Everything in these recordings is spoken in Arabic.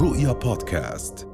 رؤيا بودكاست.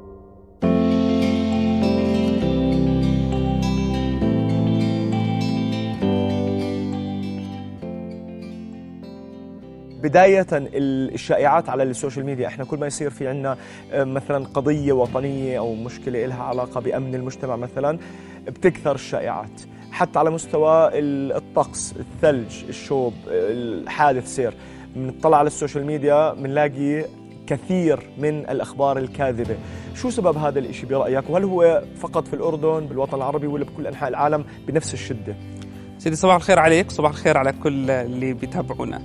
بداية الشائعات على ال social media إحنا كل ما يصير في عنا آه، مثلا قضية وطنية أو مشكلة لها علاقة بأمن المجتمع مثلا بتكثر الشائعات. حتى على مستوى الطقس الثلج الشوب الحادث سير بنطلع على ال social media بنلاقي كثير من الأخبار الكاذبة. شو سبب هذا الإشي برأيك؟ وهل هو فقط في الأردن بالوطن العربي ولا بكل أنحاء العالم بنفس الشدة؟ سيدي صباح الخير عليك صباح الخير على كل اللي بيتابعونا.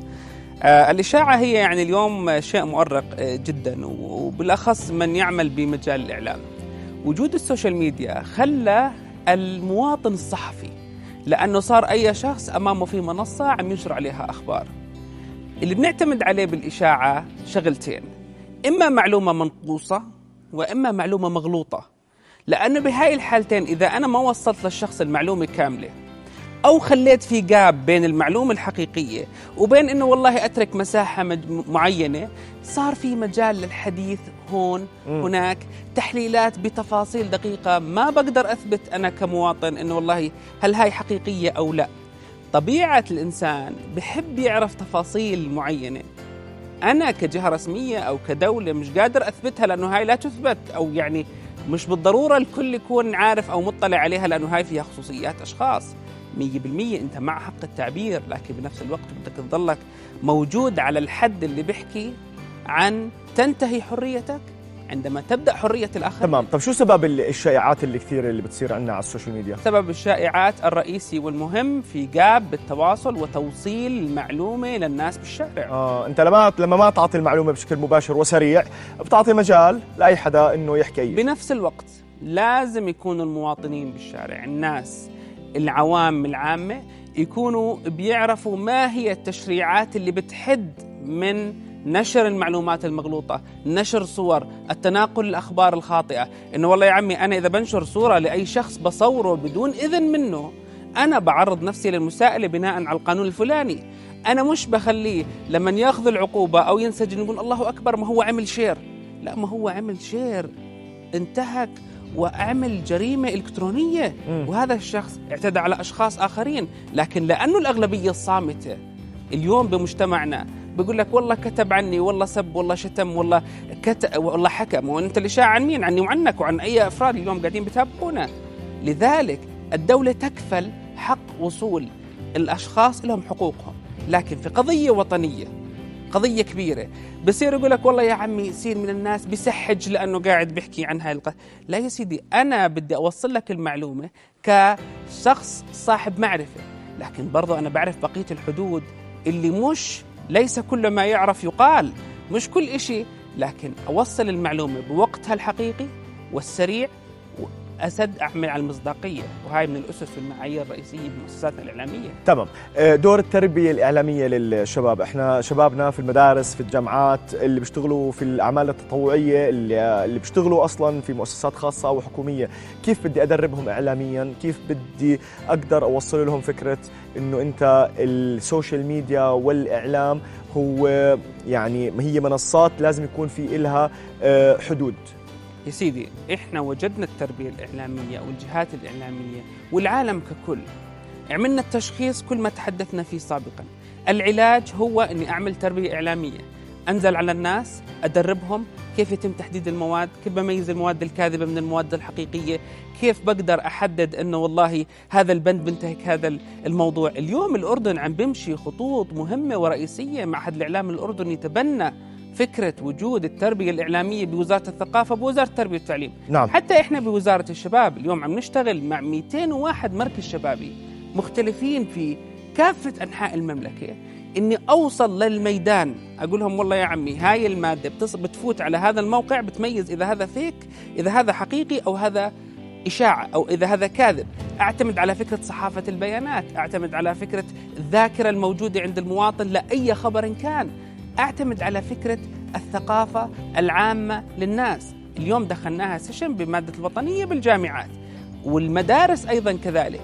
آه الإشاعة هي يعني اليوم شيء مؤرق آه جدا وبالأخص من يعمل بمجال الإعلام. وجود ال social media خلى المواطن الصحفي لأنه صار أي شخص أمامه في منصة عم ينشر عليها أخبار. اللي بنعتمد عليه بالإشاعة شغلتين. إما معلومة منقوصة وإما معلومة مغلوطة. لأنه بهاي الحالتين إذا أنا ما وصلت للشخص المعلومة كاملة أو خليت في جاب بين المعلومة الحقيقية وبين إنه والله أترك مساحة معينة صار في مجال للحديث هون م. هناك تحليلات بتفاصيل دقيقة ما بقدر أثبت أنا كمواطن إنه والله هل هاي حقيقية أو لا. طبيعة الإنسان بحب يعرف تفاصيل معينة. أنا كجهة رسمية أو كدولة مش قادر أثبتها لأنه هاي لا تثبت أو يعني مش بالضرورة الكل يكون عارف أو مطلع عليها لأنه هاي فيها خصوصيات مية بالمية أنت مع حق التعبير لكن بنفس الوقت بدك تظلك موجود على الحد اللي بيحكي عن تنتهي حريتك. عندما تبدأ حرية الآخر تمام. طب شو سبب الشائعات اللي كثيرة اللي بتصير عندنا على ال social media؟ سبب الشائعات الرئيسي والمهم في gap بالتواصل وتوصيل المعلومة للناس بالشارع. آه أنت لما لما ما تعطي المعلومة بشكل مباشر وسريع بتعطي مجال لأي حدا إنه يحكي بنفس الوقت لازم يكونوا المواطنين بالشارع. الناس العوام العامة يكونوا بيعرفوا ما هي التشريعات اللي بتحد من نشر المعلومات المغلوطة نشر صور التناقل الأخبار الخاطئة. إنه والله يا عمي أنا إذا بنشر صورة لأي شخص بصوره بدون إذن منه أنا بعرض نفسي للمساءلة بناء على القانون الفلاني. أنا مش بخليه لما ياخذ العقوبة أو ينسجن يقول الله أكبر ما هو عمل share. لا ما هو عمل share. انتهك وعمل جريمة إلكترونية. وهذا الشخص اعتدى على أشخاص آخرين. لكن لأنه الأغلبية الصامتة اليوم بمجتمعنا بيقول لك والله كتب عني والله سب والله شتم والله كتب والله حكم. وأنت اللي شاع عن مين؟ عني وعنك وعن أي أفراد اليوم قاعدين بتابعونا لذلك الدولة تكفل حق وصول الأشخاص لهم حقوقهم. لكن في قضية وطنية قضية كبيرة بصير يقول لك والله يا عمي يصير من الناس بسحج لأنه قاعد بيحكي عن هاي الق... لا يا سيدي أنا بدي أوصل لك المعلومة كشخص صاحب معرفة. لكن برضو أنا بعرف بقية الحدود اللي مش ليس كل ما يعرف يقال. مش كل إشي لكن أوصل المعلومة بوقتها الحقيقي والسريع أسد أعمل على المصداقية وهاي من الأسس والمعايير الرئيسية بمؤسساتنا الإعلامية. تمام. آه، دور التربية الإعلامية للشباب. إحنا شبابنا في المدارس في الجامعات اللي بيشتغلوا في الأعمال التطوعية اللي, اللي بيشتغلوا أصلا في مؤسسات خاصة وحكومية كيف بدي أدربهم إعلاميا؟ كيف بدي أقدر أوصل لهم فكرة إنه أنت السوشيال ميديا والإعلام هو يعني هي منصات لازم يكون في إلها آه، حدود؟ يا سيدي إحنا وجدنا التربية الإعلامية والجهات الإعلامية والعالم ككل. عملنا التشخيص كل ما تحدثنا فيه سابقا. العلاج هو إني أعمل تربية إعلامية. أنزل على الناس أدربهم كيف يتم تحديد المواد كيف بميز المواد الكاذبة من المواد الحقيقية كيف بقدر أحدد إنه والله هذا البند بنتهك هذا الموضوع. اليوم الأردن عم بيمشي خطوط مهمة ورئيسية معهد الإعلام الأردني تبنى فكرة وجود التربية الإعلامية بوزارة الثقافة بوزارة التربية والتعليم. نعم. حتى إحنا بوزارة الشباب اليوم عم نشتغل مع 201 مركز شبابي مختلفين في كافة أنحاء المملكة. إني أوصل للميدان أقول لهم والله يا عمي هاي المادة بتفوت على هذا الموقع بتميز إذا هذا فيك إذا هذا حقيقي أو هذا إشاعة أو إذا هذا كاذب. أعتمد على فكرة صحافة البيانات أعتمد على فكرة الذاكرة الموجودة عند المواطن لأي خبر كان. أعتمد على فكرة الثقافة العامة للناس. اليوم دخلناها سيشن بمادة الوطنية بالجامعات والمدارس أيضا كذلك.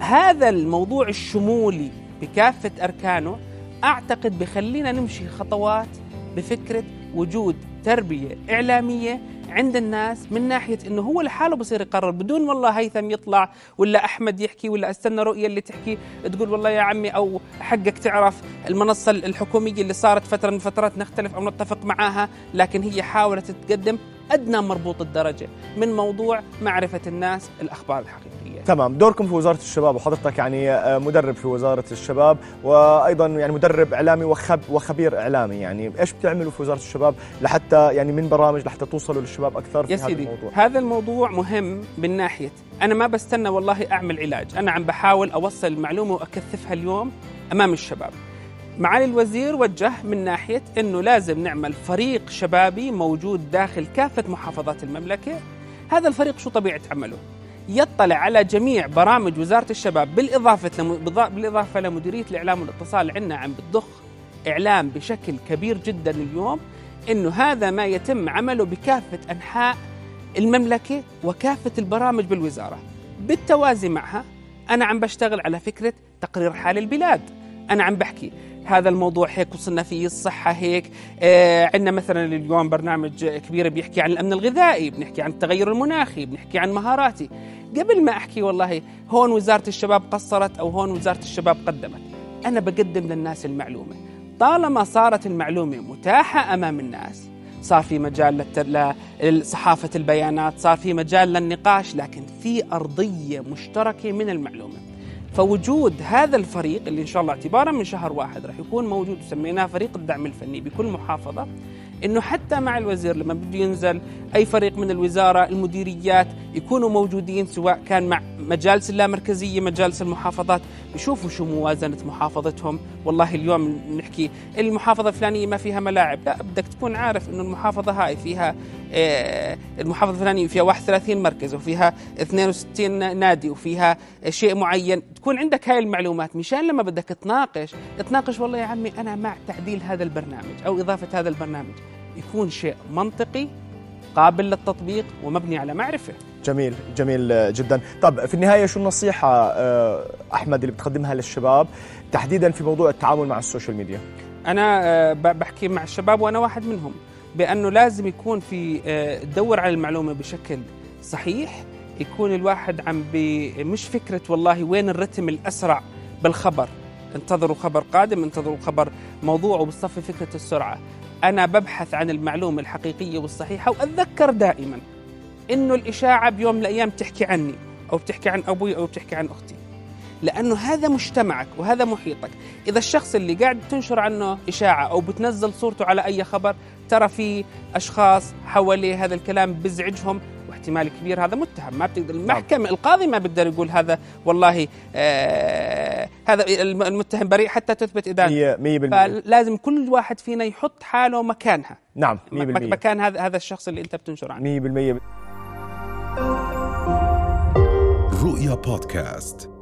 هذا الموضوع الشمولي بكافة أركانه أعتقد بخلينا نمشي خطوات بفكرة وجود تربية إعلامية عند الناس من ناحية إنه هو لحاله بصير يقرر بدون والله هيثم يطلع ولا أحمد يحكي ولا أستنى رؤية اللي تحكي تقول والله يا عمي أو حقك تعرف المنصة الحكومية اللي صارت فترة من فترات نختلف أو نتفق معاها لكن هي حاولت تقدم أدنى مربوط الدرجة من موضوع معرفة الناس الأخبار الحقيقية. تمام، دوركم في وزارة الشباب وحضرتك يعني آه، مدرب في وزارة الشباب وأيضا يعني مدرب إعلامي وخب وخبير إعلامي يعني إيش بتعملوا في وزارة الشباب لحتى يعني من برامج لحتى توصلوا للشباب أكثر في هذا سيدي. الموضوع؟ هذا الموضوع مهم من ناحية أنا ما بستنى والله أعمل علاج، أنا عم بحاول أوصل المعلومه وأكثفها اليوم أمام الشباب. معالي الوزير وجه من ناحية إنه لازم نعمل فريق شبابي موجود داخل كافة محافظات المملكة هذا الفريق شو طبيعة عمله يطلع على جميع برامج وزارة الشباب بالإضافة بالإضافة لمديرية الإعلام والاتصال عندنا عم بتضخ إعلام بشكل كبير جدا اليوم إنه هذا ما يتم عمله بكافة أنحاء المملكة وكافة البرامج بالوزارة. بالتوازي معها أنا عم بشتغل على فكرة تقرير حال البلاد. أنا عم بحكي هذا الموضوع هيك وصلنا فيه الصحة هيك آه عندنا مثلا اليوم برنامج كبير بيحكي عن الأمن الغذائي بنحكي عن التغير المناخي بنحكي عن مهاراتي. قبل ما أحكي والله هون وزارة الشباب قصرت أو هون وزارة الشباب قدمت. أنا بقدم للناس المعلومة. طالما صارت المعلومة متاحة أمام الناس صار في مجال لصحافة البيانات صار في مجال للنقاش لكن في أرضية مشتركة من المعلومة. فوجود هذا الفريق اللي إن شاء الله اعتبارا من شهر واحد راح يكون موجود وسميناه فريق الدعم الفني بكل محافظة إنه حتى مع الوزير لما بده ينزل أي فريق من الوزارة المديريات يكونوا موجودين سواء كان مع مجالس اللامركزية مجالس المحافظات. يشوفوا شو موازنة محافظتهم. والله اليوم نحكي المحافظة الفلانية ما فيها ملاعب. لا بدك تكون عارف إنه المحافظة هاي فيها آه، المحافظة الفلانية فيها 31 مركز وفيها 62 نادي وفيها شيء معين. تكون عندك هاي المعلومات. مشان لما بدك تناقش تناقش والله يا عمي أنا مع تعديل هذا البرنامج أو إضافة هذا البرنامج. يكون شيء منطقي قابل للتطبيق ومبني على معرفة. جميل جميل جدا. طب في النهاية شو النصيحة آه، أحمد اللي بتقدمها للشباب تحديدا في موضوع التعامل مع السوشيال ميديا؟ أنا آه، بحكي مع الشباب وأنا واحد منهم بأنه لازم يكون في تدور آه، على المعلومة بشكل صحيح يكون الواحد عم مش فكرة والله وين الرتم الأسرع بالخبر. انتظروا خبر قادم انتظروا خبر موضوع وبالصف فكرة السرعة. أنا ببحث عن المعلومة الحقيقية والصحيحة وأتذكر دائما إنه الإشاعة بيوم من الأيام تحكي عني أو بتحكي عن أبوي أو بتحكي عن أختي. لأنه هذا مجتمعك وهذا محيطك. إذا الشخص اللي قاعد تنشر عنه إشاعة أو بتنزل صورته على أي خبر ترى في أشخاص حواليه هذا الكلام بزعجهم واحتمال كبير هذا متهم ما بتقدر نعم. المحكمة القاضي ما بيقدر يقول هذا والله آه هذا المتهم بريء حتى تثبت إدانته فلازم كل واحد فينا يحط حاله مكانها. نعم 100% مكان هذا هذا الشخص اللي أنت بتنشر عنه. 100% رؤيا بودكاست.